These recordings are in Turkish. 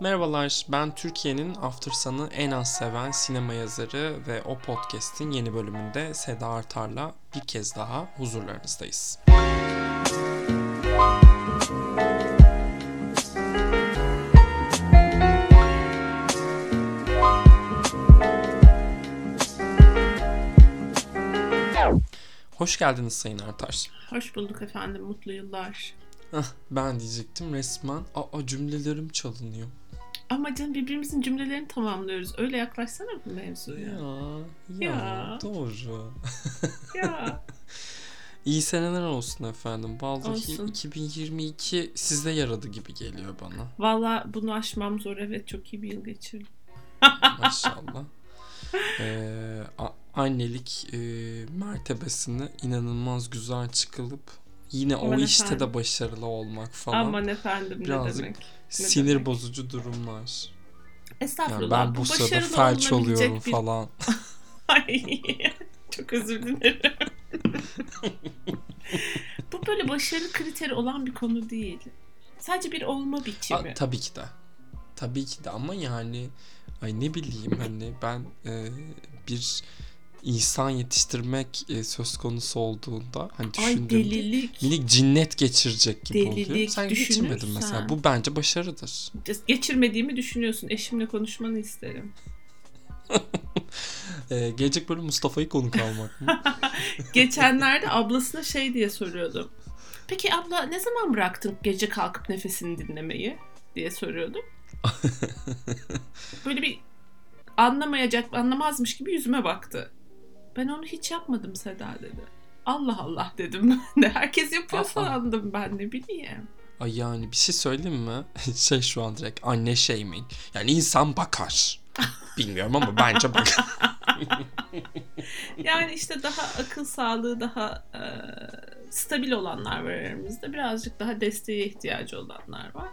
Merhabalar, ben Türkiye'nin After Sun'ı en az seven sinema yazarı ve o podcast'in yeni bölümünde Seda Artar'la bir kez daha huzurlarınızdayız. Hoş geldiniz Sayın Artar. Hoş bulduk efendim, mutlu yıllar. Ben diyecektim resmen aa cümlelerim çalınıyor. Ama canım birbirimizin cümlelerini tamamlıyoruz. Öyle yaklaşsana bu mevzuya. Ya, ya, Ya. doğru. Ya. İyi seneler olsun efendim. Vallahi Olsun. 2022 sizde yaradı gibi geliyor bana. Valla bunu aşmam zor. Evet çok iyi bir yıl geçirdim. Maşallah. Ee, annelik e, mertebesini inanılmaz güzel çıkılıp yine o Aman işte efendim. de başarılı olmak falan Aman efendim Birazcık ne demek. sinir demek? bozucu durumlar. Estağfurullah. Yani ben bu sırada başarılı felç oluyorum bir- falan. Ay, çok özür dilerim. bu böyle başarı kriteri olan bir konu değil. Sadece bir olma biçimi. Aa, tabii ki de. Tabii ki de ama yani ay ne bileyim hani ben e, bir insan yetiştirmek e, söz konusu olduğunda hani Ay düşündüğümde delilik. minik cinnet geçirecek gibi oluyor. Delilik, Sen geçirmedin mesela. Bu bence başarıdır. Geçirmediğimi düşünüyorsun. Eşimle konuşmanı isterim. E, gelecek bölüm Mustafa'yı konuk almak mı? Geçenlerde ablasına şey diye soruyordum. Peki abla ne zaman bıraktın gece kalkıp nefesini dinlemeyi diye soruyordum. Böyle bir anlamayacak, anlamazmış gibi yüzüme baktı. Ben onu hiç yapmadım Seda dedi. Allah Allah dedim ben de. Herkes yapıyor Aa. sandım ben ne bileyim. Ay yani bir şey söyleyeyim mi? şey şu an direkt anne shaming. Yani insan bakar. Bilmiyorum ama bence bakar. Yani işte daha akıl sağlığı daha e, stabil olanlar var aramızda. Birazcık daha desteğe ihtiyacı olanlar var.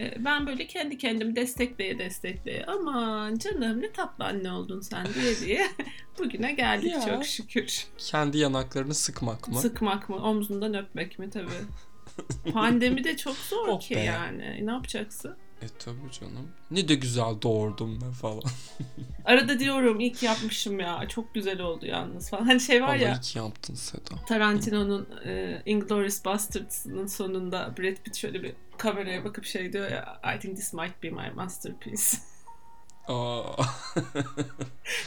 E, ben böyle kendi kendimi destekleye destekleye aman canım ne tatlı anne oldun sen diye diye bugüne geldik Ya. çok şükür. Kendi yanaklarını sıkmak mı? Sıkmak mı omzundan öpmek mi tabii. Pandemi de çok zor Oh ki be. yani. Ne yapacaksın? E tabii canım. Ne de güzel doğurdum ben falan. Arada diyorum ilk yapmışım ya. Çok güzel oldu yalnız falan. Hani şey var Vallahi ya. ki yaptın Seda. Tarantino'nun e, Inglourious Bastards'ın sonunda Brad Pitt şöyle bir kameraya bakıp şey diyor ya I think this might be my masterpiece. Aa.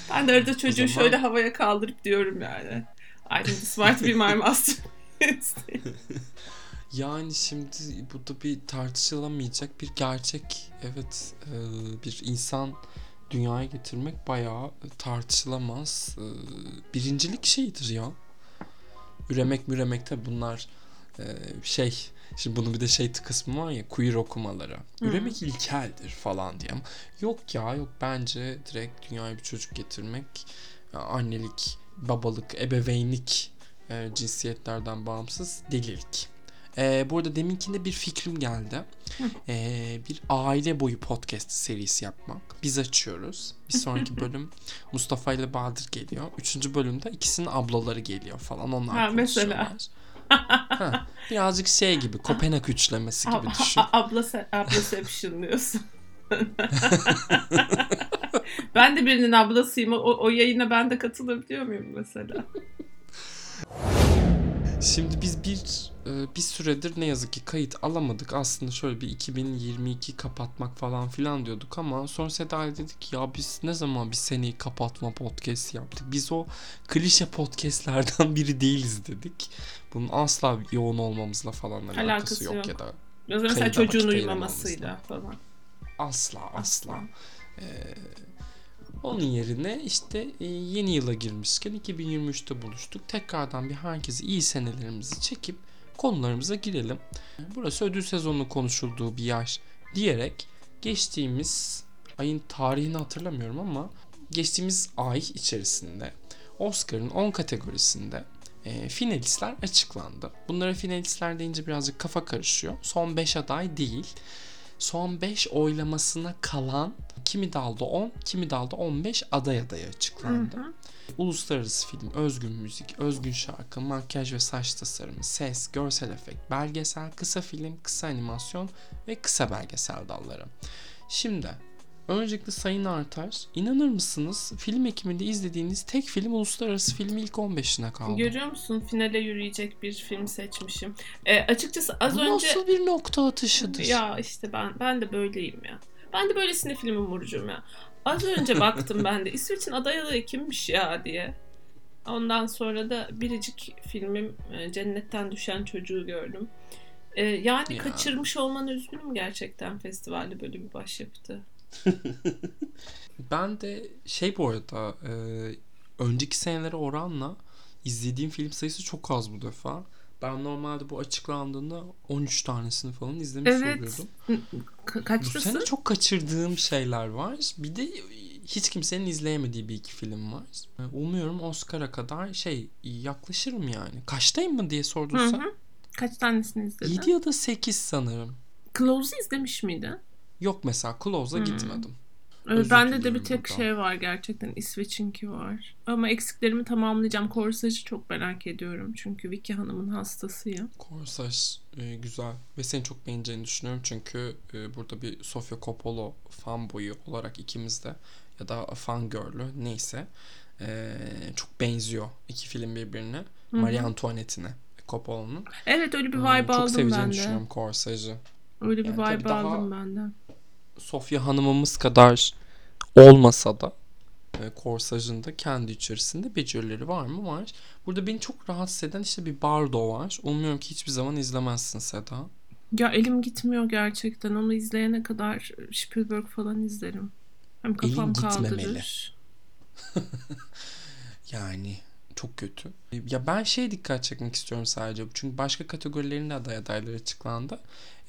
Ben de arada çocuğu zaman- şöyle havaya kaldırıp diyorum yani. I think this might be my masterpiece. yani şimdi burada bir tartışılamayacak bir gerçek. Evet e, bir insan dünyaya getirmek bayağı tartışılamaz. e, birincilik şeyidir ya. Üremek müremek tabi bunlar e, şey Şimdi bunun bir de şey kısmı var ya queer okumaları. Hı. Üremek ilkeldir falan diye. Yok ya yok bence direkt dünyaya bir çocuk getirmek annelik, babalık, ebeveynlik e, cinsiyetlerden bağımsız delilik. E, bu arada deminkinde bir fikrim geldi. E, bir aile boyu podcast serisi yapmak. Biz açıyoruz. Bir sonraki bölüm Mustafa ile Bahadır geliyor. Üçüncü bölümde ikisinin ablaları geliyor falan. Onlar Ha, mesela. Ha, birazcık şey gibi Kopenhag üçlemesi gibi düşün. abla se- ablaception diyorsun. ben de birinin ablasıyım. O, o yayına ben de katılabiliyor muyum mesela? Şimdi biz bir e, bir süredir ne yazık ki kayıt alamadık. Aslında şöyle bir 2022 kapatmak falan filan diyorduk ama sonra Seda'ya dedik ya biz ne zaman bir seneyi kapatma podcast yaptık. Biz o klişe podcastlerden biri değiliz dedik. Bunun asla yoğun olmamızla falan alakası, Alakası yok, yok. ya da mesela çocuğun uyumamasıyla falan. asla asla. Asla. Ee, onun yerine işte e, yeni yıla girmişken 2023'te buluştuk. Tekrardan bir herkese iyi senelerimizi çekip konularımıza girelim. Burası ödül sezonunun konuşulduğu bir yer diyerek geçtiğimiz ayın tarihini hatırlamıyorum ama geçtiğimiz ay içerisinde Oscar'ın 10 kategorisinde e, finalistler açıklandı. Bunlara finalistler deyince birazcık kafa karışıyor. Son 5 aday değil. Son 5 oylamasına kalan kimi dalda 10, kimi dalda 15 aday adayı açıklandı. Hı hı. Uluslararası film, özgün müzik, özgün şarkı, makyaj ve saç tasarımı, ses, görsel efekt, belgesel, kısa film, kısa animasyon ve kısa belgesel dalları. Şimdi öncelikle Sayın Artar inanır mısınız film ekiminde izlediğiniz tek film uluslararası filmi ilk 15'ine kaldı. Görüyor musun? Finale yürüyecek bir film seçmişim. E, açıkçası az Bu önce... nasıl bir nokta atışıdır? Ya işte ben ben de böyleyim ya. Ben de böylesine filmin vurucum ya. Az önce baktım ben de İsveç'in aday adayı kimmiş ya diye. Ondan sonra da biricik filmim e, Cennetten Düşen Çocuğu gördüm. E, yani Ya. kaçırmış olman üzgünüm gerçekten festivalde böyle bir başyapıtı. Ben de şey bu arada e, önceki senelere oranla izlediğim film sayısı çok az bu defa. Ben normalde bu açıklandığında 13 tanesini falan izlemiş Evet. oluyordum. Ka- Bu sene çok kaçırdığım şeyler var. Bir de hiç kimsenin izleyemediği bir iki film var. E, Umuyorum Oscar'a kadar şey yaklaşırım yani. Kaçtayım mı diye Hı sorduysa. hı. Kaç tanesini izledin? 7 ya da 8 sanırım. Close'u izlemiş miydin? Yok mesela Close'a Hmm. gitmedim. Ee, Özür Bende de bir tek buradan. şey var gerçekten İsveç'inki var. Ama eksiklerimi tamamlayacağım. Korsajı çok merak ediyorum. Çünkü Vicky Hanım'ın hastasıyım. Korsaj e, güzel ve seni çok beğeneceğini düşünüyorum çünkü e, burada bir Sofia Coppola fanboyu olarak ikimiz de ya da fangirl'ü neyse e, çok benziyor iki film birbirine. Hı hı. Marie Antoinette'ine Coppola'nın. Evet öyle bir E, vibe çok aldım seveceğini ben de. düşünüyorum Korsaj'ı. Öyle bir Yani vibe daha- aldım ben de. Sofia Hanım'ımız kadar olmasa da e, Korsaj'ın da kendi içerisinde becerileri var mı? Var. Burada beni çok rahatsız eden işte bir Bardo var. Umuyorum ki hiçbir zaman izlemezsin Seda. Ya elim gitmiyor gerçekten. Onu izleyene kadar Spielberg falan izlerim. Hem kafam gitmemeli. kaldırır. Yani çok kötü. Ya ben şeye dikkat çekmek istiyorum sadece. Çünkü başka kategorilerin de aday adayları açıklandı.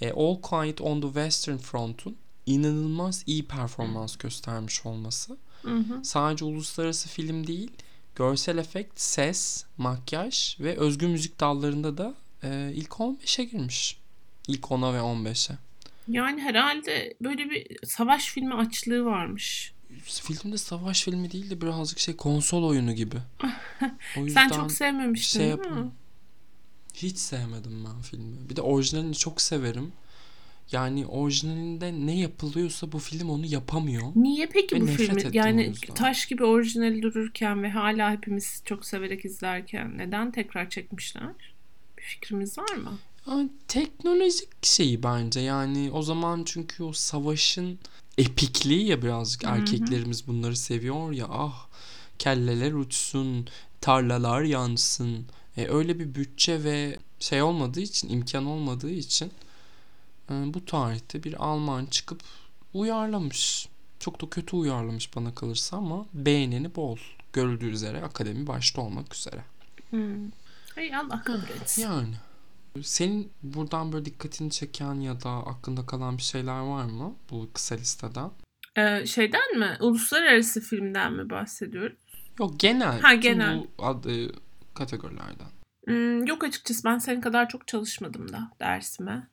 E, All Quiet on the Western Front'un inanılmaz iyi performans göstermiş olması. Hı hı. Sadece uluslararası film değil, görsel efekt, ses, makyaj ve özgün müzik dallarında da e, ilk 15'e girmiş. İlk 10'a ve 15'e. Yani herhalde böyle bir savaş filmi açlığı varmış. Filmde savaş filmi değil de birazcık şey konsol oyunu gibi. O Sen çok sevmemiştin şey değil mi? Hiç sevmedim ben filmi. Bir de orijinalini çok severim. Yani orijinalinde ne yapılıyorsa bu film onu yapamıyor. Niye peki Ve bu filmi yani taş gibi orijinali dururken ve hala hepimiz çok severek izlerken neden tekrar çekmişler? Bir fikrimiz var mı? Yani teknolojik şeyi bence yani o zaman çünkü o savaşın epikliği ya birazcık erkeklerimiz bunları seviyor ya ah kelleler uçsun tarlalar yansın E, öyle bir bütçe ve şey olmadığı için imkan olmadığı için bu tarihte bir Alman çıkıp uyarlamış çok da kötü uyarlamış bana kalırsa ama beğeneni bol görüldüğü üzere akademi başta olmak üzere Hmm. Hey Allah kabul etsin. yani senin buradan böyle dikkatini çeken ya da aklında kalan bir şeyler var mı bu kısa listeden? Ee, şeyden mi? Uluslararası filmden mi bahsediyoruz? Yok genel. Ha, genel. bu adı kategorilerden. Hmm, yok açıkçası ben senin kadar çok çalışmadım da dersime.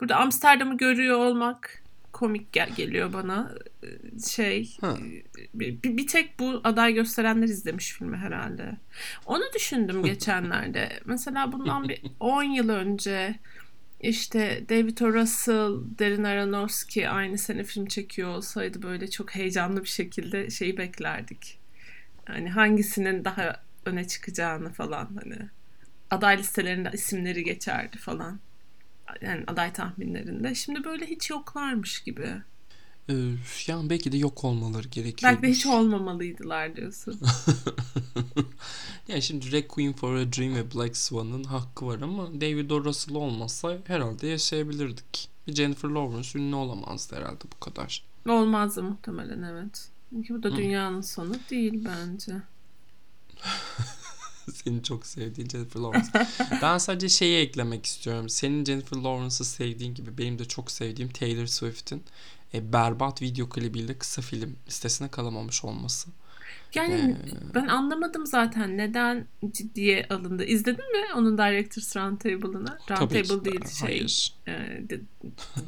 Burada Amsterdam'ı görüyor olmak komik gel- geliyor bana. Ee, Şey Ha. bir, bir, tek bu aday gösterenler izlemiş filmi herhalde. Onu düşündüm geçenlerde. Mesela bundan bir 10 yıl önce işte David O. Russell, Darren Aronofsky aynı sene film çekiyor olsaydı böyle çok heyecanlı bir şekilde şeyi beklerdik. Yani hangisinin daha öne çıkacağını falan hani aday listelerinde isimleri geçerdi falan. Yani aday tahminlerinde. Şimdi böyle hiç yoklarmış gibi. Ee, yani belki de yok olmaları gerekiyor. Belki de hiç olmamalıydılar diyorsun. yani şimdi Requiem for a Dream ve Black Swan'ın hakkı var ama David O. Russell olmasa herhalde yaşayabilirdik. Jennifer Lawrence ünlü olamazdı herhalde bu kadar. Olmazdı muhtemelen evet. Çünkü bu da Hı. dünyanın sonu değil bence. Senin çok sevdiğin Jennifer Lawrence. ben sadece şeyi eklemek istiyorum. Senin Jennifer Lawrence'ı sevdiğin gibi benim de çok sevdiğim Taylor Swift'in e, berbat video klibiyle kısa film listesine kalamamış olması. Yani Ee, ben anlamadım zaten neden ciddiye alındı. İzledin mi onun Directors Roundtable'ını? Roundtable de, değil şey. Hayır. e,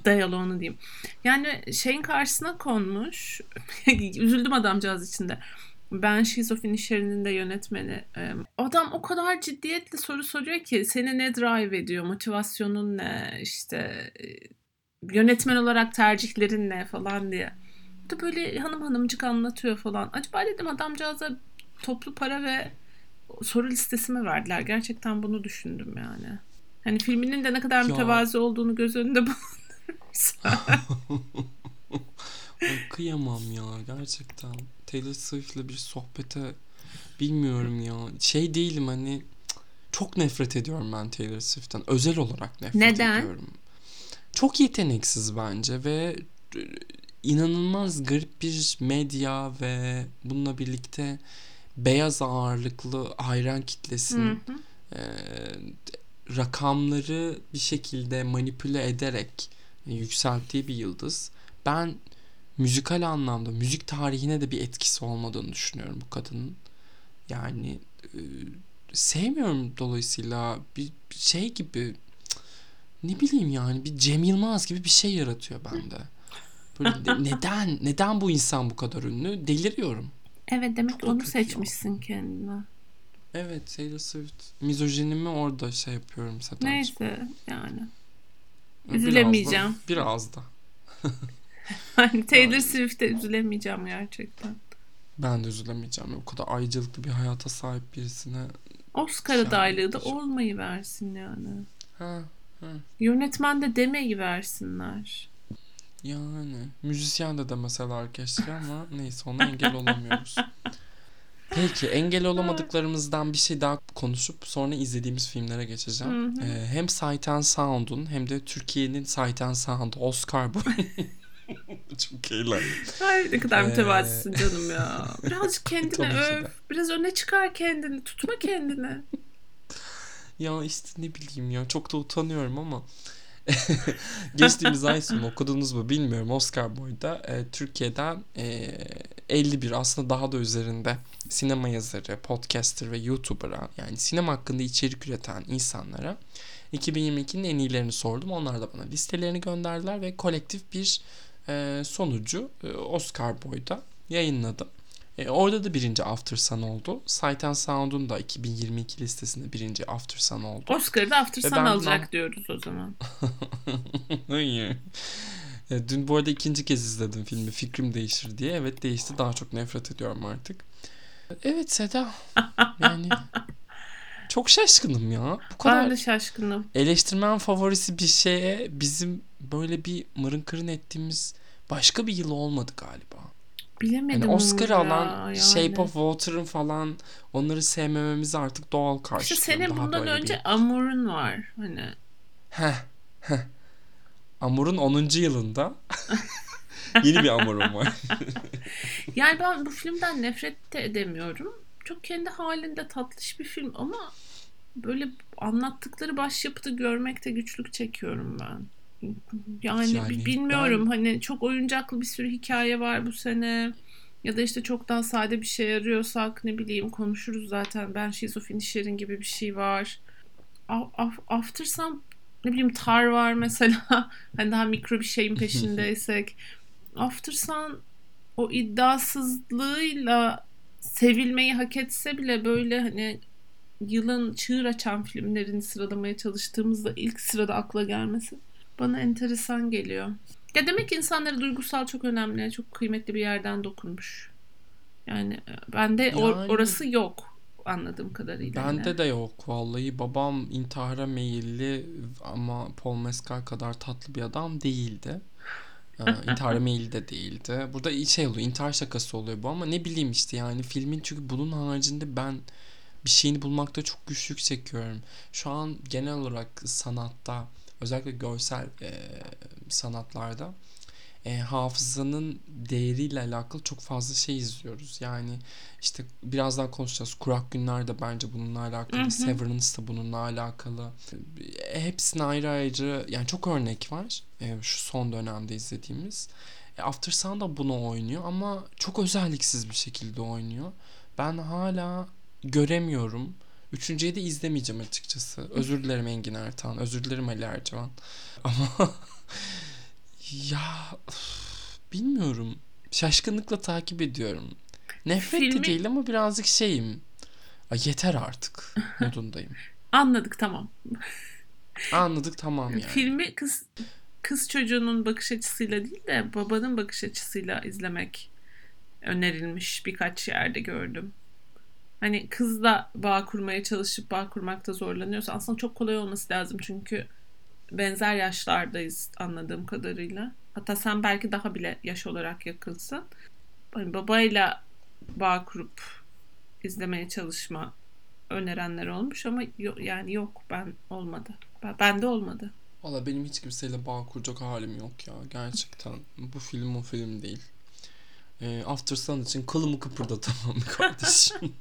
diyaloğunu diyeyim. Yani şeyin karşısına konmuş. Üzüldüm adamcağız içinde. Ben She's of Inisherin'in de yönetmeni. Adam o kadar ciddiyetle soru soruyor ki seni ne drive ediyor, motivasyonun ne, işte e, yönetmen olarak tercihlerin ne falan diye. Da böyle hanım hanımcık anlatıyor falan. Acaba dedim adamcağıza toplu para ve soru listesi mi verdiler? Gerçekten bunu düşündüm yani. Hani filminin de ne kadar mütevazi olduğunu göz önünde bulundurursa. Kıyamam ya gerçekten. Taylor Swift'le bir sohbete bilmiyorum ya. Şey değilim hani çok nefret ediyorum ben Taylor Swift'ten. Özel olarak nefret Neden? ediyorum. Çok yeteneksiz bence ve e, inanılmaz garip bir medya ve bununla birlikte beyaz ağırlıklı hayran Hı kitlesinin hı. e, rakamları bir şekilde manipüle ederek yükselttiği bir yıldız. Ben müzikal anlamda müzik tarihine de bir etkisi olmadığını düşünüyorum bu kadının. Yani e, sevmiyorum dolayısıyla bir şey gibi ne bileyim yani bir Cem Yılmaz gibi bir şey yaratıyor bende. Böyle de- neden neden bu insan bu kadar ünlü? Deliriyorum. Evet demek onu kötü ya. seçmişsin kendine. Evet Taylor Swift mizojinimi orada şey yapıyorum Sedacığım. Neyse yani. Biraz da- üzülemeyeceğim. Biraz da. Hani Taylor Yani- Swift'e üzülemeyeceğim gerçekten. Ben de üzülemeyeceğim. O kadar ayrıcalıklı bir hayata sahip birisine. Oscar Yani- adaylığı da olmayı versin yani. Ha, Yönetmen de demeyi versinler. yani müzisyen de demeseler keşke ama neyse ona engel olamıyoruz. Peki engel olamadıklarımızdan bir şey daha konuşup sonra izlediğimiz filmlere geçeceğim. Hı hı. Ee, hem Sight and Sound'un hem de Türkiye'nin Sight and Sound Oscar bu. Çok eğlendim. Ay ne kadar Ee, mütevazısın canım ya. Birazcık kendini öv. Biraz öne çıkar kendini. Tutma kendini. Ya işte ne bileyim ya çok da utanıyorum ama geçtiğimiz ay sonu okudunuz mu bilmiyorum Oscar Boy'da e, Türkiye'den e, 51 aslında daha da üzerinde sinema yazarı, podcaster ve YouTuber'a yani sinema hakkında içerik üreten insanlara 2022'nin en iyilerini sordum. Onlar da bana listelerini gönderdiler ve kolektif bir e, sonucu e, Oscar Boy'da yayınladım. E, orada da birinci After Sun oldu. Sight and Sound'un da 2022 listesinde birinci After Sun oldu. Oscar'ı da After Sun ben alacak bundan- diyoruz o zaman. Hayır. E, Dün bu arada ikinci kez izledim filmi Fikrim Değişir diye. Evet değişti. Daha çok nefret ediyorum artık. Evet Seda. Yani çok şaşkınım ya. Bu kadar Ben de şaşkınım. eleştirmen favorisi bir şeye bizim böyle bir mırın kırın ettiğimiz başka bir yıl olmadı galiba. Bilemedim Yani Oscar ya, alan yani. Shape of Water'ın falan onları sevmememizi artık doğal İşte karşılıyorum. senin Daha bundan önce bir... Amor'un var. Hani Heh, heh. Amur'un 10. yılında yeni bir Amur'um var. Yani ben bu filmden nefret de edemiyorum. Çok kendi halinde tatlış bir film ama böyle anlattıkları başyapıtı görmekte güçlük çekiyorum ben. Yani, Yani bi- bilmiyorum hani çok oyuncaklı bir sürü hikaye var bu sene. Ya da işte çok daha sade bir şey arıyorsak ne bileyim konuşuruz zaten. Ben She's of Inisherin gibi bir şey var. After Sun ne bileyim Tar var mesela. Hani daha mikro bir şeyin peşindeysek. After Sun o iddiasızlığıyla sevilmeyi hak etse bile böyle hani yılın çığır açan filmlerini sıralamaya çalıştığımızda ilk sırada akla gelmesi bana enteresan geliyor. Ya demek ki insanlara duygusal çok önemli, çok kıymetli bir yerden dokunmuş. Yani e, bende or- Yani- orası yok anladığım kadarıyla. Bende de yok vallahi. Babam intihara meyilli ama Paul Mescal kadar tatlı bir adam değildi. Ee, intihara meyilli de değildi. Burada şey oluyor, intihar şakası oluyor bu ama ne bileyim işte yani filmin çünkü bunun haricinde ben bir şeyini bulmakta çok güçlük çekiyorum. Şu an genel olarak sanatta özellikle görsel e, sanatlarda e, hafızanın değeriyle alakalı çok fazla şey izliyoruz. Yani işte birazdan konuşacağız. Kurak Günler de bence bununla alakalı. Hı hı. Severance da bununla alakalı. E, Hepsine ayrı ayrı yani çok örnek var. E, şu son dönemde izlediğimiz. E, After Sun da bunu oynuyor ama çok özelliksiz bir şekilde oynuyor. Ben hala göremiyorum. Üçüncüyü de izlemeyeceğim açıkçası. Özür dilerim Engin Ertan. Özür dilerim Ali Erdoğan. Ama ya bilmiyorum. Şaşkınlıkla takip ediyorum. Nefret de Filmi- değil ama birazcık şeyim. Ay yeter artık modundayım. Anladık tamam. Anladık tamam yani. Filmi kız kız çocuğunun bakış açısıyla değil de babanın bakış açısıyla izlemek önerilmiş birkaç yerde gördüm. Hani kızla bağ kurmaya çalışıp bağ kurmakta zorlanıyorsa aslında çok kolay olması lazım çünkü benzer yaşlardayız anladığım kadarıyla. Hatta sen belki daha bile yaş olarak yakınsın. Hani babayla bağ kurup izlemeye çalışma önerenler olmuş ama yo- yani yok ben olmadı. Ben, bende olmadı. Valla benim hiç kimseyle bağ kuracak halim yok ya. Gerçekten bu film o film değil. Ee, After Sun için kılımı kıpırdatamam kardeşim.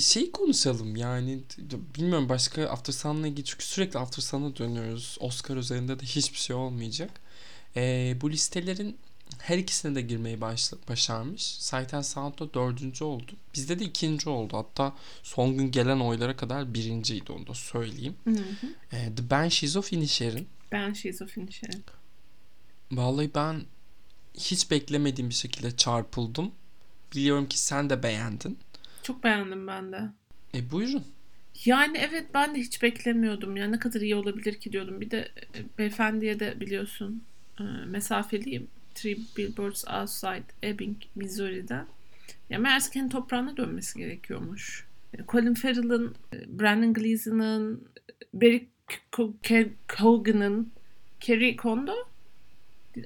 Şey konuşalım yani bilmiyorum başka After Sun'la ilgili çünkü sürekli After Sun'a dönüyoruz. Oscar üzerinde de hiçbir şey olmayacak. Ee, bu listelerin her ikisine de girmeyi başla- başarmış. Sight and Sound'da dördüncü oldu. Bizde de ikinci oldu. Hatta son gün gelen oylara kadar birinciydi onu da söyleyeyim. Hı hı. Ee, The Banshees of Inisherin. Ben şizofrenisyerim. Vallahi ben hiç beklemediğim bir şekilde çarpıldım. Biliyorum ki sen de beğendin. Çok beğendim ben de. E buyurun. Yani evet ben de hiç beklemiyordum. Ya ne kadar iyi olabilir ki diyordum. Bir de e, beyefendiye de biliyorsun e, mesafeliyim. Three Billboards Outside Ebbing, Missouri'den. Ya meğerse kendi toprağına dönmesi gerekiyormuş. E, Colin Farrell'ın, Brandon Gleeson'ın, Barry Cogan'ın, Kerry Kondo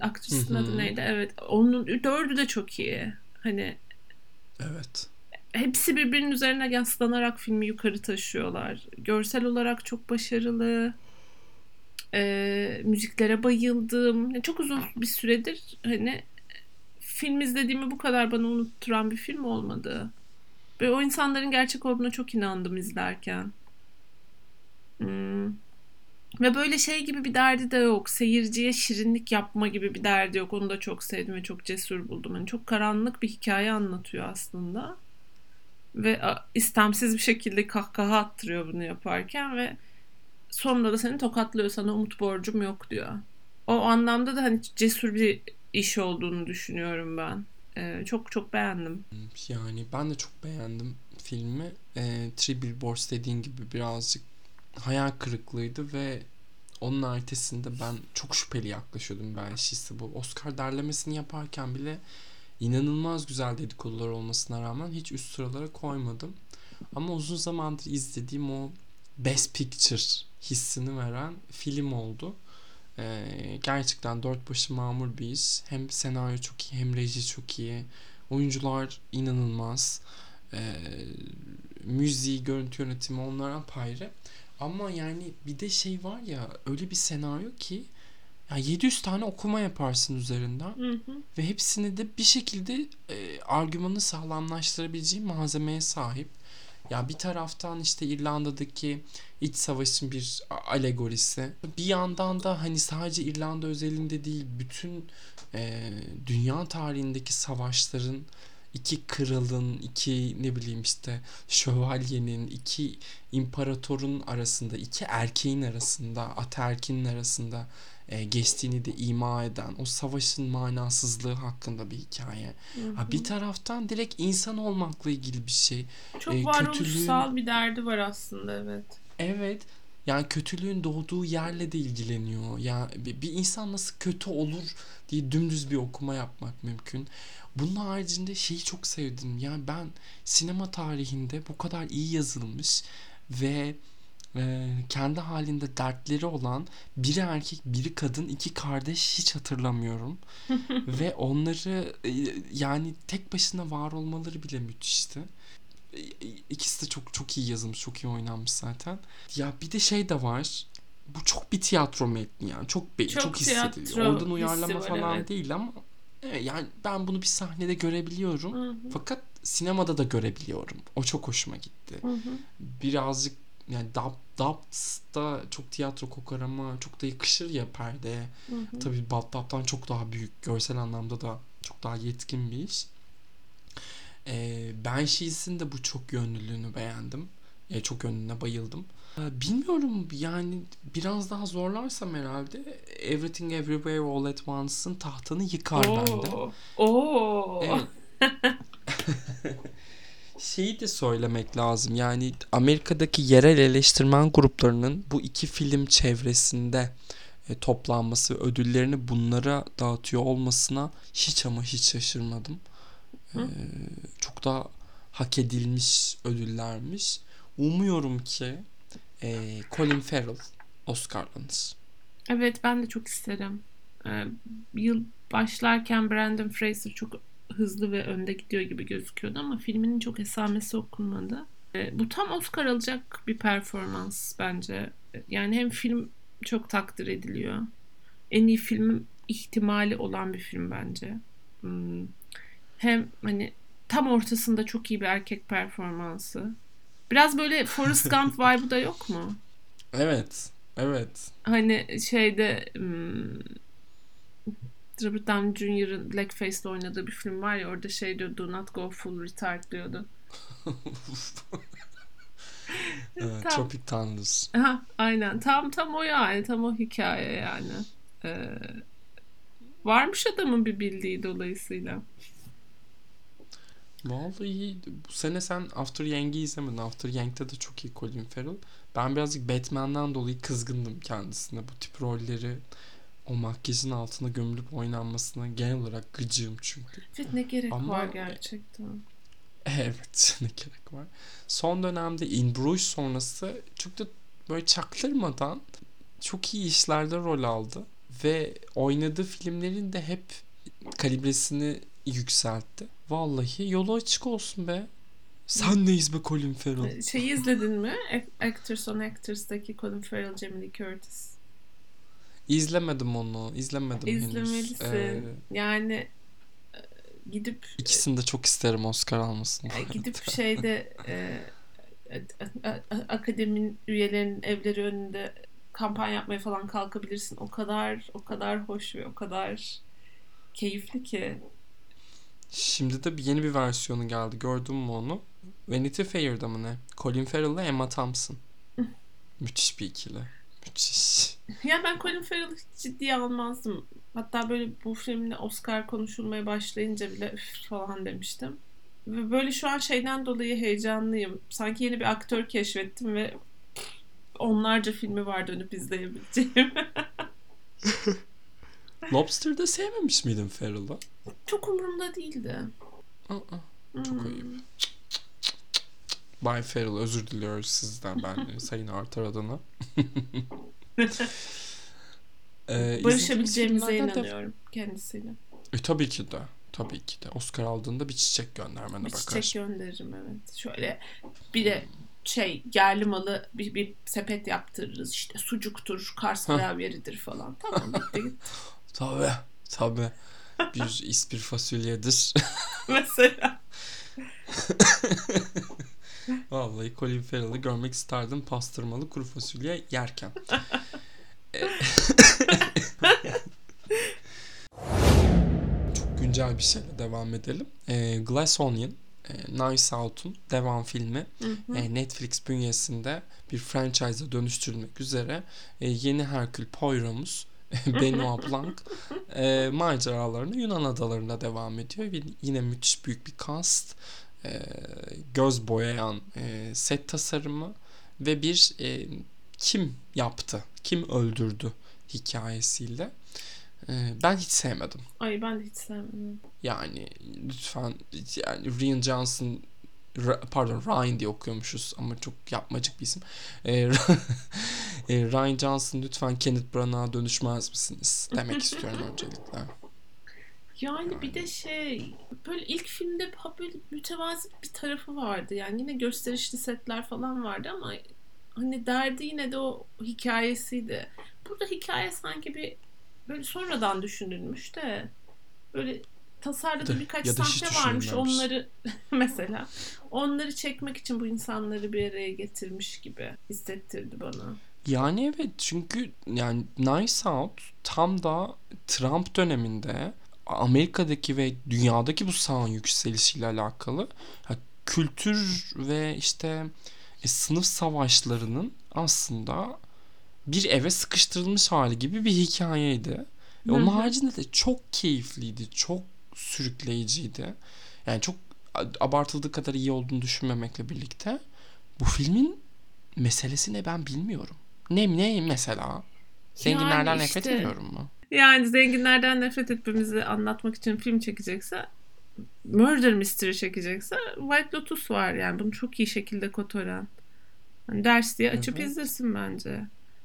aktrisinin adı neydi? Evet. Onun dördü de çok iyi. Hani Evet. hepsi birbirinin üzerine yaslanarak filmi yukarı taşıyorlar. Görsel olarak çok başarılı. Ee, müziklere bayıldım. Yani Çok uzun bir süredir hani film izlediğimi bu kadar bana unutturan bir film olmadı. Ve o insanların gerçek olduğuna çok inandım izlerken. Hmm. Ve böyle şey gibi bir derdi de yok. Seyirciye şirinlik yapma gibi bir derdi yok. Onu da çok sevdim ve çok cesur buldum. Yani çok karanlık bir hikaye anlatıyor aslında. Ve istemsiz bir şekilde kahkaha attırıyor bunu yaparken ve sonunda da seni tokatlıyor. Sana umut borcum yok diyor. O anlamda da hani cesur bir iş olduğunu düşünüyorum ben. Ee, çok çok beğendim. Yani ben de çok beğendim filmi. E, Three Billboards dediğin gibi birazcık hayal kırıklığıydı ve onun ertesinde ben çok şüpheli yaklaşıyordum Banshes'e. Bu Oscar derlemesini yaparken bile inanılmaz güzel dedikodular olmasına rağmen hiç üst sıralara koymadım. Ama uzun zamandır izlediğim o Best Picture hissini veren film oldu. Ee, gerçekten dört başı mamur bir iş. Hem senaryo çok iyi hem reji çok iyi. Oyuncular inanılmaz. Ee, müziği, görüntü yönetimi onlar apayrı. Ama yani bir de şey var ya öyle bir senaryo ki ya 700 tane okuma yaparsın üzerinden Hı hı. ve hepsini de bir şekilde e, argümanı sağlamlaştırabileceği malzemeye sahip. Ya bir taraftan işte İrlanda'daki iç savaşın bir alegorisi. Bir yandan da hani sadece İrlanda özelinde değil bütün e, dünya tarihindeki savaşların iki kralın, iki ne bileyim işte şövalyenin, iki imparatorun arasında, iki erkeğin arasında, ataerkinin arasında e, geçtiğini de ima eden o savaşın manasızlığı hakkında bir hikaye. Hı Ha hı. bir taraftan direkt insan olmakla ilgili bir şey. Çok e, varoluşsal bir derdi var aslında evet. Evet. Yani kötülüğün doğduğu yerle de ilgileniyor. Ya bir, bir insan nasıl kötü olur diye dümdüz bir okuma yapmak mümkün. Bunun haricinde şeyi çok sevdim. Yani ben sinema tarihinde bu kadar iyi yazılmış ve e, kendi halinde dertleri olan biri erkek biri kadın iki kardeş hiç hatırlamıyorum. ve onları e, yani tek başına var olmaları bile müthişti. İkisi de çok çok iyi yazılmış, çok iyi oynanmış zaten. Ya bir de şey de var. Bu çok bir tiyatro metni yani. Çok belli, Çok çok, hissediliyor. Oradan uyarlama falan evet. değil ama evet, yani ben bunu bir sahnede görebiliyorum. Hı hı. Fakat sinemada da görebiliyorum. O çok hoşuma gitti. Hı hı. Birazcık yani dub, dub'da çok tiyatro kokar ama çok da yakışır ya perdeye. Tabii Dub'dan çok daha büyük. Görsel anlamda da çok daha yetkin bir iş. Ee, Banshees'in de bu çok yönlülüğünü beğendim. Ee, çok yönlülüğüne bayıldım. Ee, bilmiyorum yani biraz daha zorlarsam herhalde Everything Everywhere All At Once'ın tahtını yıkar bende. Oo. Oo. Evet. şeyi de söylemek lazım. Yani Amerika'daki yerel eleştirmen gruplarının bu iki film çevresinde e, toplanması ödüllerini bunlara dağıtıyor olmasına hiç ama hiç şaşırmadım. Hı. çok da hak edilmiş ödüllermiş. Umuyorum ki e, Colin Farrell Oscar'lanır. Evet ben de çok isterim. Ee, yıl başlarken Brandon Fraser çok hızlı ve önde gidiyor gibi gözüküyordu ama filminin çok esamesi okunmadı. Ee, bu tam Oscar alacak bir performans bence. Yani hem film çok takdir ediliyor. En iyi film ihtimali olan bir film bence. Hmm. Hem hani tam ortasında çok iyi bir erkek performansı. Biraz böyle Forrest Gump vibe'ı da yok mu? Evet. Evet. Hani şeyde hmm, Robert Downey Jr.'ın Blackface'le oynadığı bir film var ya orada şey diyor Do not go full retard diyordu. Evet, Tam- Tropic Thunder. Aha, aynen tam tam o yani tam o hikaye yani. Ee, varmış adamın bir bildiği dolayısıyla. Vallahi bu sene sen After Yang'i izlemedin. After Yang'de de çok iyi Colin Farrell. Ben birazcık Batman'den dolayı kızgındım kendisine. Bu tip rolleri o makyajın altına gömülüp oynanmasına genel olarak gıcığım çünkü. Evet ne gerek Ama- var gerçekten. Evet ne gerek var. Son dönemde In Bruges sonrası çok da böyle çaktırmadan çok iyi işlerde rol aldı. Ve oynadığı filmlerin de hep kalibresini yükseltti. Vallahi yolu açık olsun be. Sen neyiz be Colin Farrell? Şeyi izledin mi? Ac- Actors on Actors'taki Colin Farrell, Jamie Curtis. İzlemedim onu. izlemedim henüz. İzlemelisin. Ee, Yani e, gidip ikisini de çok isterim Oscar almasını. e, gidip şeyde e, a- a- a- akademinin üyelerinin evleri önünde kampanya yapmaya falan kalkabilirsin. O kadar o kadar hoş ve o kadar keyifli ki. Şimdi de bir yeni bir versiyonu geldi. Gördün mü onu? Vanity Fair'da mı ne? Colin Farrell ile Emma Thompson. Müthiş bir ikili. Müthiş. Ya ben Colin Farrell'ı hiç ciddiye almazdım. Hatta böyle bu filmle Oscar konuşulmaya başlayınca bile üf falan demiştim. Ve böyle şu an şeyden dolayı heyecanlıyım. Sanki yeni bir aktör keşfettim ve onlarca filmi var dönüp izleyebileceğim. Lobster'da sevmemiş miydin Farrell'ı? Çok umurumda değildi. Aa, Çok Hmm. ayıp. Bay Farrell özür diliyoruz sizden ben Sayın Artar adına. ee, Barışabileceğimize inanıyorum kendisiyle. E, tabii ki de. Tabii ki de. Oscar aldığında bir çiçek göndermene Bir bakar. çiçek gönderirim evet. Şöyle bir de şey yerli malı bir, bir sepet yaptırırız işte sucuktur, Kars Hah. gravyeridir falan. Tamam bitti gitti. Tabii. Tabii. Bir ispir fasulyedir. Mesela. Vallahi Colin Farrell'ı görmek isterdim pastırmalı kuru fasulye yerken. Çok güncel bir şeyle devam edelim. E, Glass Onion, e, Out'un devam filmi. Hı hı. E, Netflix bünyesinde bir franchise'a dönüştürülmek üzere e, yeni Herkül Poirot'umuz Benoit Blanc e, maceralarını Yunan adalarında devam ediyor. Ve yine müthiş büyük bir cast, e, göz boyayan e, set tasarımı ve bir e, kim yaptı, kim öldürdü hikayesiyle. E, ben hiç sevmedim. Ay ben de hiç sevmedim. Yani lütfen yani Rian Johnson pardon Ryan diye okuyormuşuz ama çok yapmacık bir isim. Ee, e, Ryan Johnson lütfen Kenneth Branagh'a dönüşmez misiniz? Demek istiyorum öncelikle. Yani bir de şey böyle ilk filmde böyle mütevazi bir tarafı vardı. Yani yine gösterişli setler falan vardı ama hani derdi yine de o hikayesiydi. Burada hikaye sanki bir böyle sonradan düşünülmüş de böyle tasarladığı da- birkaç sahne varmış. Onları mesela onları çekmek için bu insanları bir araya getirmiş gibi hissettirdi bana. Yani evet çünkü yani Nice Out tam da Trump döneminde Amerika'daki ve dünyadaki bu sağın yükselişiyle alakalı ha, kültür ve işte e, sınıf savaşlarının aslında bir eve sıkıştırılmış hali gibi bir hikayeydi. E, onun haricinde de çok keyifliydi, çok sürükleyiciydi. Yani çok abartıldığı kadar iyi olduğunu düşünmemekle birlikte bu filmin meselesi ne ben bilmiyorum. Ne ne mesela? Zenginlerden Yani nefret işte- ediyorum mu? Yani zenginlerden nefret etmemizi anlatmak için film çekecekse Murder Mystery çekecekse White Lotus var yani bunu çok iyi şekilde kotaran. Hani ders diye açıp Evet. izlesin bence.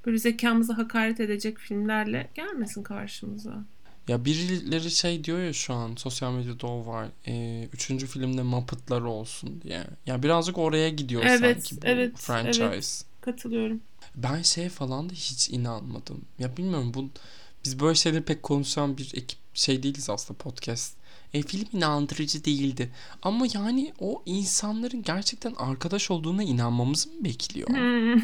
Böyle zekamızı hakaret edecek filmlerle gelmesin karşımıza. Ya birileri şey diyor ya şu an sosyal medyada o var. E, üçüncü filmde Muppet'lar olsun diye. Ya birazcık oraya gidiyor Evet, sanki bu evet, franchise. evet. Katılıyorum. Ben şeye falan da hiç inanmadım. Ya bilmiyorum bu biz böyle şeyleri pek konuşan bir ekip şey değiliz aslında podcast. E, film inandırıcı değildi. Ama yani o insanların gerçekten arkadaş olduğuna inanmamızı mı bekliyor?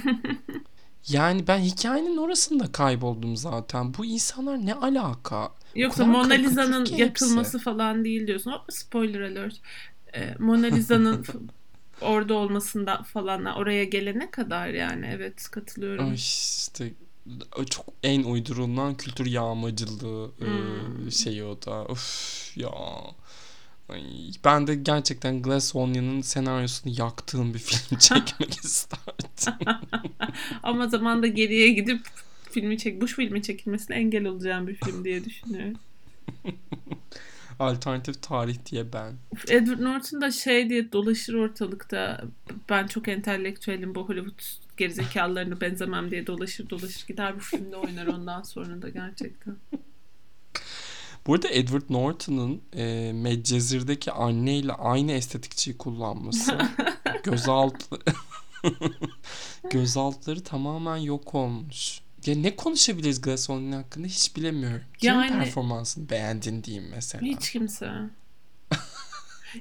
Yani ben hikayenin orasında kayboldum zaten. Bu insanlar ne alaka? Yoksa Mona Lisa'nın yakılması hepsi. falan değil diyorsun. Hop spoiler alert. Ee, Mona Lisa'nın orada olmasında falan oraya gelene kadar yani evet katılıyorum. Ay işte çok en uydurulan kültür yağmacılığı e, Hmm. şeyi o da. Of ya. Ay, ben de gerçekten Glass Onion'ın senaryosunu yaktığım bir film çekmek isterdim. Ama zamanda geriye gidip filmi çek bu filmin çekilmesine engel olacağım bir film diye düşünüyorum. Alternatif tarih diye ben. Edward Norton da şey diye dolaşır ortalıkta. Ben çok entelektüelim bu Hollywood gerizekalılarına benzemem diye dolaşır dolaşır gider bu filmde oynar ondan sonra da gerçekten. Bu arada Edward Norton'ın e, Medcezir'deki anneyle aynı estetikçiyi kullanması gözaltı gözaltları tamamen yok olmuş. Ya ne konuşabiliriz Glass Onion hakkında hiç bilemiyorum. Kimin Yani- performansını beğendin diyeyim mesela. Hiç kimse.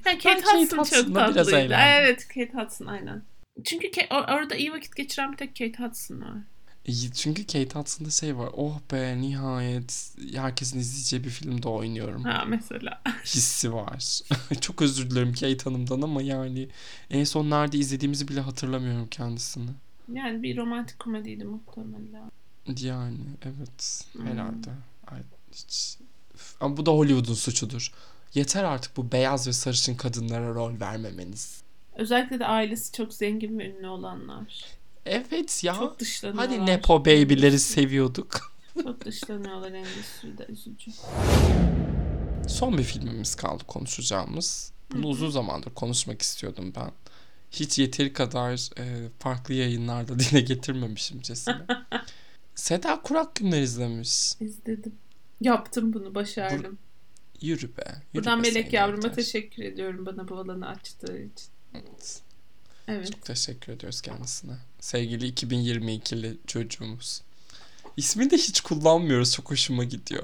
Yani Kate Ben Kate Hudson çok tatlıydı. Evet Kate Hudson aynen. Çünkü Ka- or- orada iyi vakit geçiren bir tek Kate Hudson var. Çünkü Kate Hudson'da şey var. Oh be nihayet herkesin izleyeceği bir filmde oynuyorum. Ha mesela. Hissi var. Çok özür dilerim Kate Hanım'dan ama yani en son nerede izlediğimizi bile hatırlamıyorum kendisini. Yani bir romantik komediydi muhtemelen. Yani evet Hmm. herhalde. Ay, hiç... Ama bu da Hollywood'un suçudur. Yeter artık bu beyaz ve sarışın kadınlara rol vermemeniz. Özellikle de ailesi çok zengin ve ünlü olanlar. Evet ya. Çok dışlanıyorlar. Hadi Nepo Baby'leri seviyorduk. Çok dışlanıyorlar endüstride üzücü. Son bir filmimiz kaldı konuşacağımız. Bunu uzun zamandır konuşmak istiyordum ben. Hiç yeteri kadar e, farklı yayınlarda dile getirmemişimcesine. Seda Kurak Günler izlemiş. İzledim. Yaptım bunu başardım. Yürü be. Yürü Buradan be Melek yavruma Taş. teşekkür ediyorum bana bu alanı açtığı için. Evet. Evet. Çok teşekkür ediyoruz kendisine. Sevgili 2022'li çocuğumuz. İsmini de hiç kullanmıyoruz. Çok hoşuma gidiyor.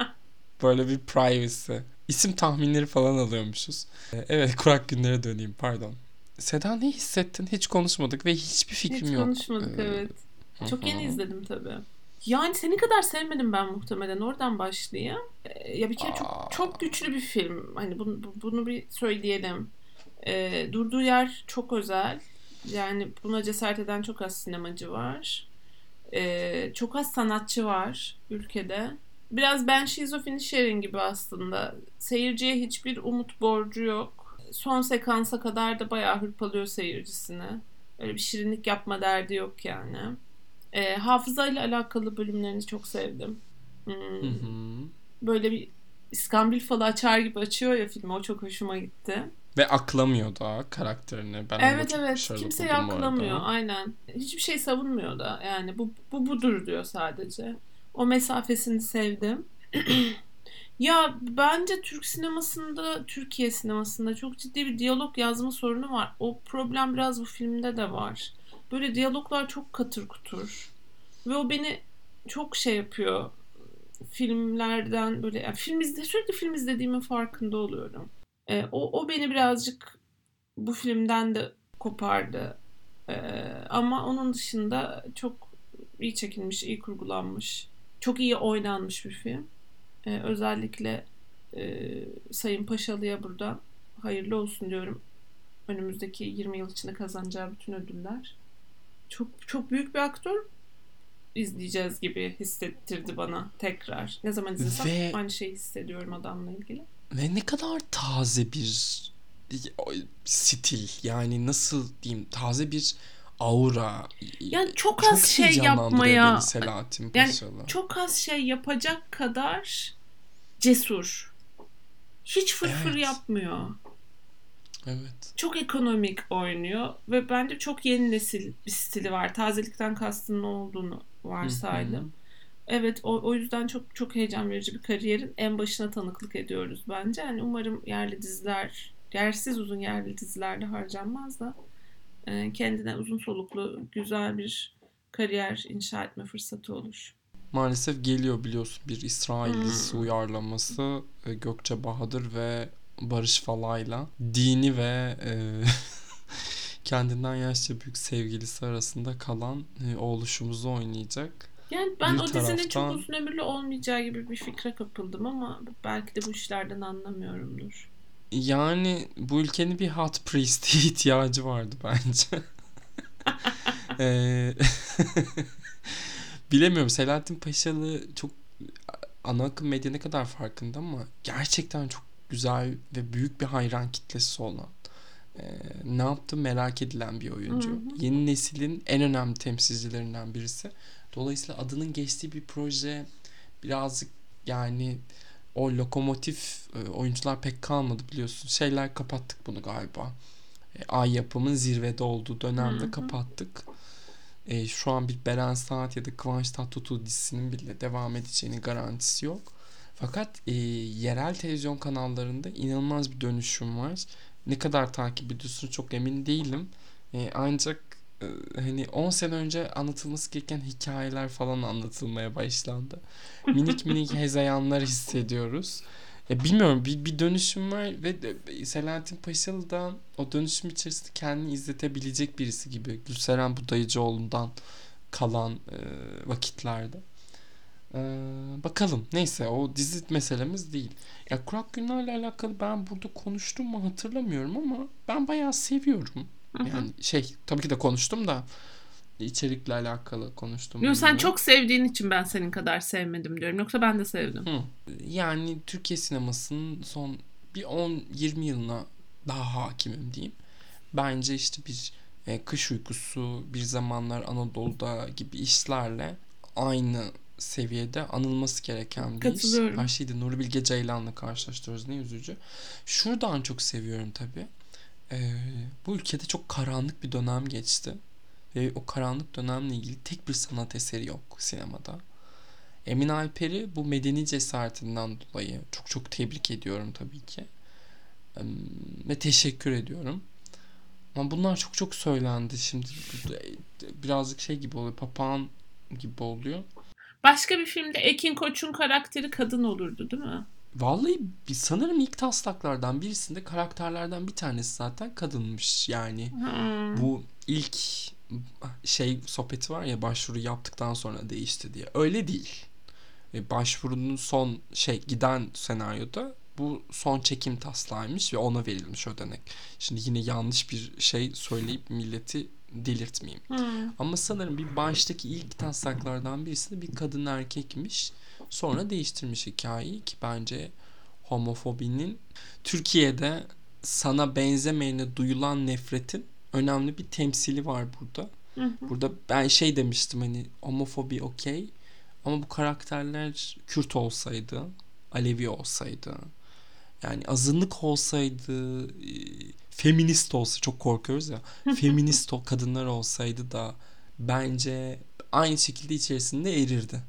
Böyle bir privacy. İsim tahminleri falan alıyormuşuz. Ee, Evet kurak günlere döneyim pardon. Seda ne hissettin? Hiç konuşmadık ve hiçbir fikrim Hiç yok. konuşmadık Ee, evet. Çok yeni izledim tabii. Yani seni kadar sevmedim ben muhtemelen. Oradan başlayayım. Ee, ya bir kere Aa. çok çok güçlü bir film. Hani bunu, bu- bunu bir söyleyelim. Ee, durduğu yer çok özel. Yani buna cesaret eden çok az sinemacı var. Ee, çok az sanatçı var ülkede. Biraz Banshees of Inisherin gibi aslında. Seyirciye hiçbir umut borcu yok. Son sekansa kadar da bayağı hırpalıyor seyircisini. Öyle bir şirinlik yapma derdi yok yani. Ee, hafızayla alakalı bölümlerini çok sevdim. Hmm, Hı hı. Böyle bir İskambil falı açar gibi açıyor ya filmi. O çok hoşuma gitti. Ve aklamıyor da karakterini. Ben evet evet. Kimseyi aklamıyor. arada. Aynen. Hiçbir şey savunmuyor da. Yani bu, bu budur diyor sadece. O mesafesini sevdim. ya bence Türk sinemasında, Türkiye sinemasında çok ciddi bir diyalog yazma sorunu var. O problem biraz bu filmde de var. Böyle diyaloglar çok katır kutur. Ve o beni çok şey yapıyor. Filmlerden böyle yani film izle, sürekli film izlediğimin farkında oluyorum. Ee, o, o beni birazcık bu filmden de kopardı. Ee, ama onun dışında çok iyi çekilmiş, iyi kurgulanmış, çok iyi oynanmış bir film. Ee, özellikle e, Sayın Paşalı'ya buradan hayırlı olsun diyorum. Önümüzdeki 20 yıl içinde kazanacağı bütün ödüller. Çok çok büyük bir aktör izleyeceğiz gibi hissettirdi bana tekrar. Ne zaman izlesem Ve- aynı şeyi hissediyorum adamla ilgili. Ve ne kadar taze bir stil yani nasıl diyeyim taze bir aura. Yani çok az şey heyecanlandırıyor yapmaya- beni Selahattin Yani çok az şey yapacak kadar cesur. Hiç fırfır Evet. yapmıyor. Evet. Çok ekonomik oynuyor ve bence çok yeni nesil bir stili var. Tazelikten kastın ne olduğunu varsaydım. Evet o, o yüzden çok çok heyecan verici bir kariyerin en başına tanıklık ediyoruz bence. Yani umarım yerli diziler, yersiz uzun yerli dizilerde harcanmaz da e, kendine uzun soluklu güzel bir kariyer inşa etme fırsatı olur. Maalesef geliyor biliyorsun bir İsrail Hmm. dizisi uyarlaması e, Gökçe Bahadır ve Barış Falay'la dini ve e, kendinden yaşça büyük sevgilisi arasında kalan e, oğluşumuzu oynayacak. Yani ben Bir o dizinin taraftan- çok uzun ömürlü olmayacağı gibi bir fikre kapıldım ama belki de bu işlerden anlamıyorumdur. Yani bu ülkenin bir hot priest'e ihtiyacı vardı bence. Eee, Bilemiyorum Selahattin Paşalı çok ana akım medya ne kadar farkında ama gerçekten çok güzel ve büyük bir hayran kitlesi olan eee, ne yaptı merak edilen bir oyuncu. Hı hı. Yeni neslin en önemli temsilcilerinden birisi. Dolayısıyla adının geçtiği bir proje birazcık yani o lokomotif e, oyuncular pek kalmadı biliyorsun. Şeyler kapattık bunu galiba. E, Ay yapımın zirvede olduğu dönemde Hı hı. kapattık. E, şu an bir Beren Saat ya da Kıvanç Tatlıtuğ dizisinin bile devam edeceğinin garantisi yok. Fakat e, yerel televizyon kanallarında inanılmaz bir dönüşüm var. Ne kadar takip ediyorsun çok emin değilim. E, ancak e, hani 10 sene önce anlatılması gereken hikayeler falan anlatılmaya başlandı. Minik minik hezeyanlar hissediyoruz. Ya bilmiyorum bir, bir dönüşüm var ve Selahattin Paşalı da o dönüşüm içerisinde kendini izletebilecek birisi gibi. Gülseren Budayıcıoğlu'ndan kalan e, vakitlerde. E, bakalım. Neyse o dizi meselemiz değil. Ya Kurak Günler'le alakalı ben burada konuştum mu hatırlamıyorum ama ben bayağı seviyorum. Hı hı. Yani şey tabii ki de konuştum da içerikle alakalı konuştum. Yo, sen çok sevdiğin için ben senin kadar sevmedim diyorum. Yoksa ben de sevdim. Hı. Yani Türkiye sinemasının son bir 10-20 yılına daha hakimim diyeyim. Bence işte bir e, Kış Uykusu, Bir Zamanlar Anadolu'da gibi işlerle aynı seviyede anılması gereken bir iş. Her şeyde Nuri Bilge Ceylan'la karşılaştırıyoruz. Ne üzücü. Şuradan çok seviyorum tabii. Ee, bu ülkede çok karanlık bir dönem geçti. Ve o karanlık dönemle ilgili tek bir sanat eseri yok sinemada. Emin Alper'i bu medeni cesaretinden dolayı çok çok tebrik ediyorum tabii ki. Ve teşekkür ediyorum. Ama bunlar çok çok söylendi. Şimdi birazcık şey gibi oluyor. Papağan gibi oluyor. Başka bir filmde Ekin Koç'un karakteri kadın olurdu değil mi? Vallahi bir- sanırım ilk taslaklardan birisinde karakterlerden bir tanesi zaten kadınmış. Yani Hmm. bu ilk şey sohbeti var ya başvuru yaptıktan sonra değişti diye. Öyle değil. E, Başvurunun son şey giden senaryoda bu son çekim taslağıymış ve ona verilmiş ödenek. Şimdi yine yanlış bir şey söyleyip milleti delirtmeyeyim. Hmm. Ama sanırım bir baştaki ilk taslaklardan birisinde bir kadın erkekmiş. Sonra değiştirmiş hikayeyi ki bence homofobinin Türkiye'de sana benzemeyene duyulan nefretin önemli bir temsili var burada. Hı hı. Burada ben şey demiştim hani homofobi okey ama bu karakterler Kürt olsaydı, Alevi olsaydı, yani azınlık olsaydı, e, feminist olsa çok korkuyoruz ya, feminist o kadınlar olsaydı da bence aynı şekilde içerisinde erirdi.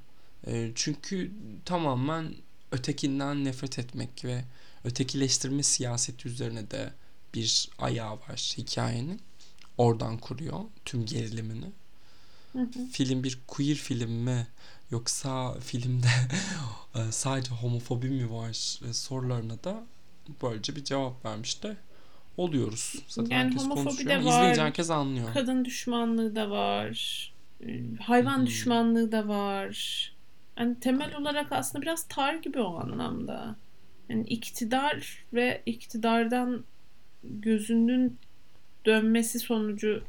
E, çünkü tamamen ötekinden nefret etmek ve ötekileştirme siyaseti üzerine de bir ayağı var hikayenin. Oradan kuruyor tüm gerilimini. Hı hı. Film bir queer film mi yoksa filmde sadece homofobi mi var e, sorularına da böylece bir cevap vermiş de oluyoruz. Zaten Yani herkes homofobi konuşuyor. de var. İzleyince herkes anlıyor. Kadın düşmanlığı da var. e, Hayvan hı. düşmanlığı da var. Yani temel olarak aslında biraz tar gibi o anlamda. Yani iktidar ve iktidardan gözünün dönmesi sonucu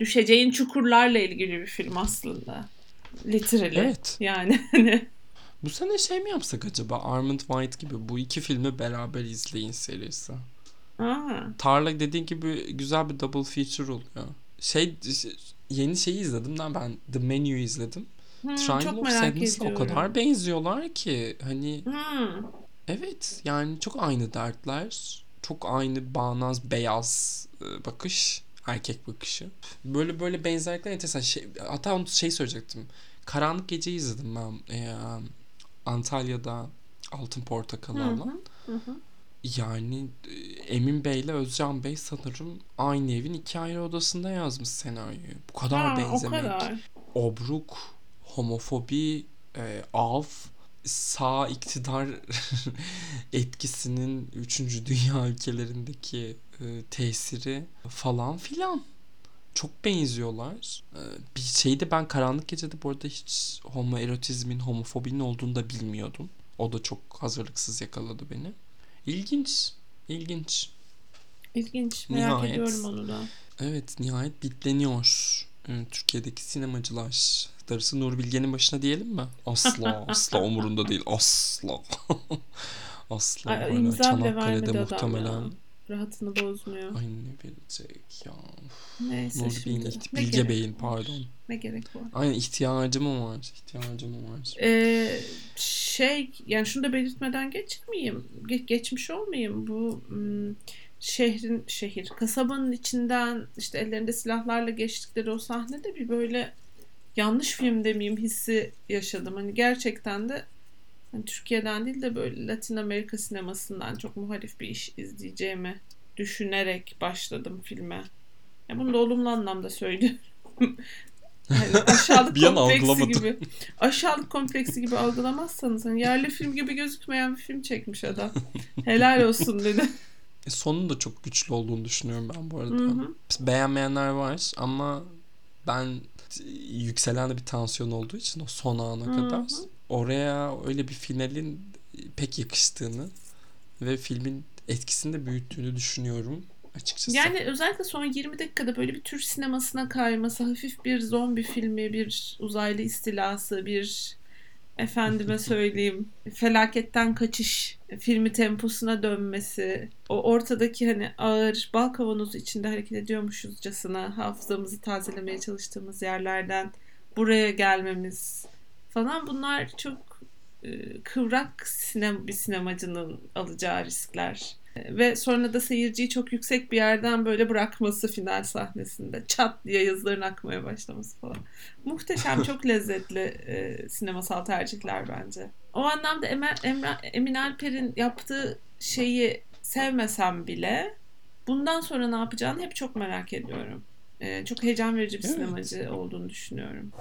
düşeceğin çukurlarla ilgili bir film aslında. Literally. Evet. Yani hani Bu sene şey mi yapsak acaba? Armand White gibi bu iki filmi beraber izleyin serisi. Aa, Tarla dediğin gibi güzel bir double feature oluyor. Şey yeni şeyi izledim lan ben The Menu'yu izledim. hmm, Triangle of Sadness'la o kadar benziyorlar ki hani Hmm. evet yani çok aynı dertler. Çok aynı bağnaz beyaz e, bakış. Erkek bakışı. Böyle böyle benzerlikler enteresan. Şey, hatta onu şey söyleyecektim. Karanlık Gece'yi izledim ben. E, Antalya'da Altın Portakal'ı hı, hı hı. Yani e, Emin Bey ile Özcan Bey sanırım aynı evin iki ayrı odasında yazmış senaryoyu. Bu kadar Ha, o benzemek. kadar. Obruk, homofobi, e, av, sağ iktidar etkisinin 3. dünya ülkelerindeki e, tesiri falan filan. Çok benziyorlar. E, bir şeyde ben Karanlık Gece'de bu arada hiç homoerotizmin, homofobinin olduğunu da bilmiyordum. O da çok hazırlıksız yakaladı beni. İlginç. İlginç. İlginç. Merak Nihayet. ediyorum onu da. Evet nihayet bitleniyor. Ee, Türkiye'deki sinemacılar. Darısı Nur Bilge'nin başına diyelim mi? Asla asla umurunda değil. Asla. asla. Ay, imza Çanakkale'de muhtemelen. ya. Rahatını bozmuyor. Ay ne verecek ya. Neyse Nur şimdi. Bey'in, iht- Ne Bilge gerek Bey'in var? pardon. Ne gerek var? Aynen ihtiyacım mı var? İhtiyacım mı var? Ee, şey yani şunu da belirtmeden geçmeyeyim. Ge- geçmiş olmayayım. Bu hmm, şehrin şehir kasabanın içinden işte ellerinde silahlarla geçtikleri o sahnede bir böyle yanlış film demeyeyim hissi yaşadım. Hani gerçekten de hani Türkiye'den değil de böyle Latin Amerika sinemasından çok muhalif bir iş izleyeceğimi düşünerek başladım filme. Ya bunu da olumlu anlamda söylüyorum. Yani aşağılık Bir kompleksi gibi. Aşağılık kompleksi gibi algılamazsanız hani yerli film gibi gözükmeyen bir film çekmiş adam. Helal olsun dedi. E, sonun da çok güçlü olduğunu düşünüyorum ben bu arada. Hı hı. Beğenmeyenler var ama ben yükselen de bir tansiyon olduğu için o son ana Hı kadar. Oraya öyle bir finalin pek yakıştığını ve filmin etkisini de büyüttüğünü düşünüyorum açıkçası. Yani özellikle son 20 dakikada böyle bir Türk sinemasına kayması, hafif bir zombi filmi, bir uzaylı istilası, bir efendime söyleyeyim felaketten kaçış filmi temposuna dönmesi, o ortadaki hani ağır bal kavanozu içinde hareket ediyormuşuzcasına hafızamızı tazelemeye çalıştığımız yerlerden buraya gelmemiz falan bunlar çok e, kıvrak sinem bir sinemacının alacağı riskler. E, Ve sonra da seyirciyi çok yüksek bir yerden böyle bırakması final sahnesinde. Çat diye yazıların akmaya başlaması falan. Muhteşem, çok lezzetli e, sinemasal tercihler bence. O anlamda Emel, Emre, Emin Alper'in yaptığı şeyi sevmesem bile bundan sonra ne yapacağını hep çok merak ediyorum. E, çok heyecan verici bir sinemacı olduğunu düşünüyorum.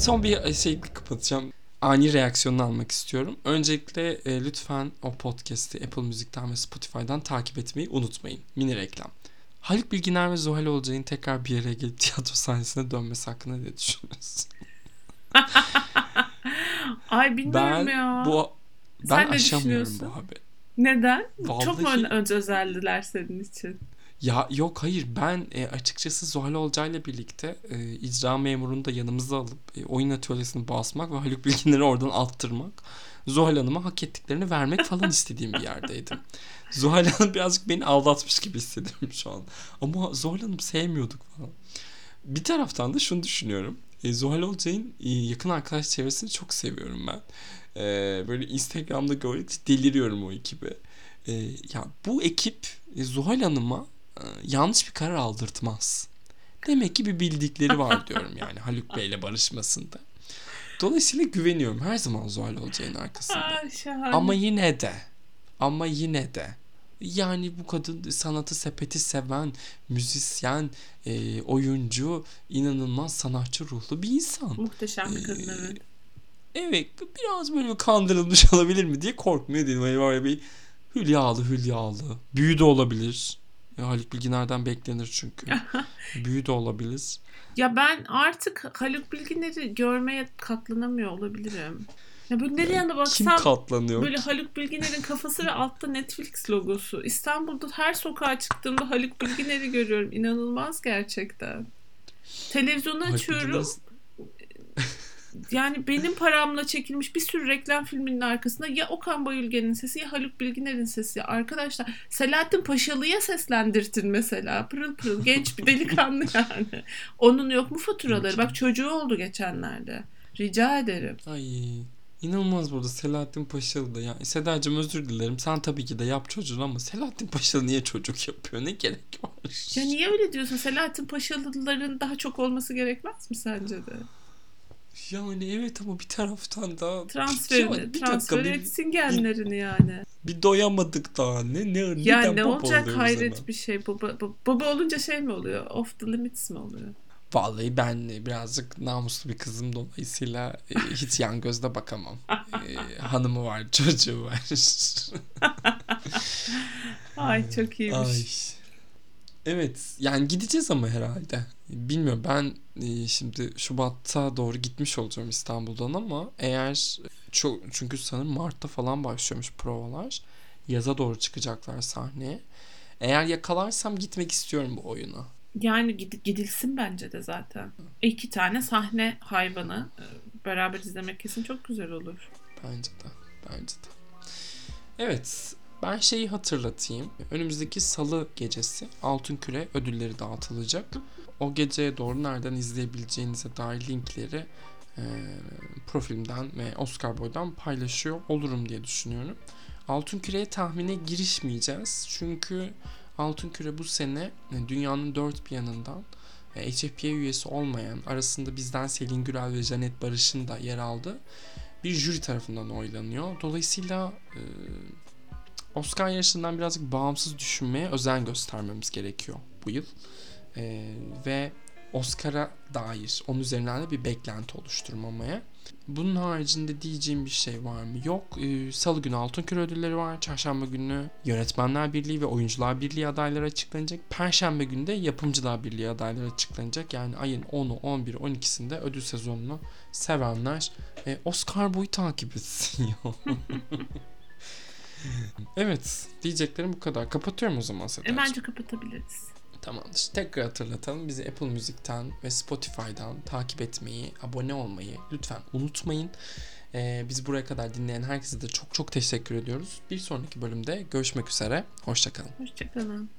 Son bir şey kapatacağım. Ani reaksiyonunu almak istiyorum. Öncelikle e, lütfen o podcast'i Apple Müzik'ten ve Spotify'dan takip etmeyi unutmayın. Mini reklam. Haluk Bilginer ve Zuhal Olcay'ın tekrar bir araya gelip tiyatro sahnesine dönmesi hakkında ne düşünüyorsunuz? Ay bilmiyorum Ben ya. bu ben Sen ne aşamıyorum düşünüyorsun? bu haberi. Neden? Çok mu Vallahi- ön- önce özeldiler senin için? Ya yok hayır ben e, açıkçası Zuhal Olcay'la birlikte e, icra memurunu da yanımıza alıp e, oyun atölyesini basmak ve Haluk Bilginer'i oradan attırmak. Zuhal Hanım'a hak ettiklerini vermek falan istediğim bir yerdeydim. Zuhal Hanım birazcık beni aldatmış gibi hissediyorum şu an. Ama Zuhal Hanım sevmiyorduk falan. Bir taraftan da şunu düşünüyorum. E, Zuhal Olcay'ın e, yakın arkadaş çevresini çok seviyorum ben. E, böyle Instagram'da gördükçe deliriyorum o ekibi. E, ya bu ekip e, Zuhal Hanım'a yanlış bir karar aldırtmaz. Demek ki bir bildikleri var diyorum yani Haluk Bey'le barışmasında. Dolayısıyla güveniyorum her zaman Zuhal Olcay'ın arkasında. Şahane. Ama yine de ama yine de yani bu kadın sanatı sepeti seven, müzisyen, e, oyuncu, inanılmaz sanatçı ruhlu bir insan. Muhteşem bir kadın Ee, evet. Evet biraz böyle bir kandırılmış olabilir mi diye korkmuyor değilim. Hani ya bir hülyalı hülyalı. Büyü de olabilir. Ya Haluk Bilginer'den beklenir çünkü. Büyü de olabilir. Ya ben artık Haluk Bilginer'i görmeye katlanamıyor olabilirim. Ya böyle nereye yana Kim baksam katlanıyor? böyle Haluk Bilginer'in kafası ve altta Netflix logosu. İstanbul'da her sokağa çıktığımda Haluk Bilginer'i görüyorum. İnanılmaz gerçekten. Televizyonu Haluk açıyorum. Bilginer- yani benim paramla çekilmiş bir sürü reklam filminin arkasında ya Okan Bayülgen'in sesi ya Haluk Bilginer'in sesi. Arkadaşlar Selahattin Paşalı'ya seslendirtin mesela. Pırıl pırıl genç bir delikanlı yani. Onun yok mu faturaları? Bak çocuğu oldu geçenlerde. Rica ederim. Ay inanılmaz burada Selahattin Paşalı da. Yani Sedacığım özür dilerim. Sen tabii ki de yap çocuğunu ama Selahattin Paşalı niye çocuk yapıyor? Ne gerek var? Ya niye öyle diyorsun? Selahattin Paşalıların daha çok olması gerekmez mi sence de? Yani evet ama bir taraftan da Transferini, Ya bir dakika, transfer bir- etsin genlerini yani. bir doyamadık daha. Ne ne Ya neden ne olacak hayret hemen? bir şey. Baba, baba, baba olunca şey mi oluyor? Off the limits mi oluyor? Vallahi ben birazcık namuslu bir kızım dolayısıyla e, hiç yan gözle bakamam. E, hanımı var, çocuğu var. Ay çok iyiymiş. Ay. Evet yani gideceğiz ama herhalde. Bilmiyorum ben e, şimdi Şubat'a doğru gitmiş olacağım İstanbul'dan ama eğer çok çünkü sanırım Mart'ta falan başlıyormuş provalar. Yaza doğru çıkacaklar sahneye. Eğer yakalarsam gitmek istiyorum bu oyuna. Yani gid- gidilsin bence de zaten. İki tane sahne hayvanı e, beraber izlemek kesin çok güzel olur. Bence de. Bence de. Evet. Ben şeyi hatırlatayım. Önümüzdeki salı gecesi Altın Küre ödülleri dağıtılacak. O geceye doğru nereden izleyebileceğinize dair linkleri e, profilimden ve Oscar Boy'dan paylaşıyor olurum diye düşünüyorum. Altın Küre'ye tahmine girişmeyeceğiz. Çünkü Altın Küre bu sene e, dünyanın dört bir yanından e, HFPA üyesi olmayan arasında bizden Selin Gürel ve Janet Barış'ın da yer aldığı bir jüri tarafından oylanıyor. Dolayısıyla e, Oscar yarışından birazcık bağımsız düşünmeye özen göstermemiz gerekiyor bu yıl. E, ve Oscar'a dair onun üzerinden de bir beklenti oluşturmamaya. Bunun haricinde diyeceğim bir şey var mı? Yok. E, Salı günü Altın Küre ödülleri var. Çarşamba günü Yönetmenler Birliği ve Oyuncular Birliği adayları açıklanacak. Perşembe günü de Yapımcılar Birliği adayları açıklanacak. Yani ayın 10'u, 11'i, 12'sinde ödül sezonunu sevenler e, Oscar boyu takip etsin ya. evet diyeceklerim bu kadar. Kapatıyorum o zaman E, Sedacığım. bence kapatabiliriz. Tamamdır. Tekrar hatırlatalım. Bizi Apple Müzik'ten ve Spotify'dan takip etmeyi, abone olmayı lütfen unutmayın. Ee, bizi buraya kadar dinleyen herkese de çok çok teşekkür ediyoruz. Bir sonraki bölümde görüşmek üzere. Hoşçakalın. Hoşçakalın.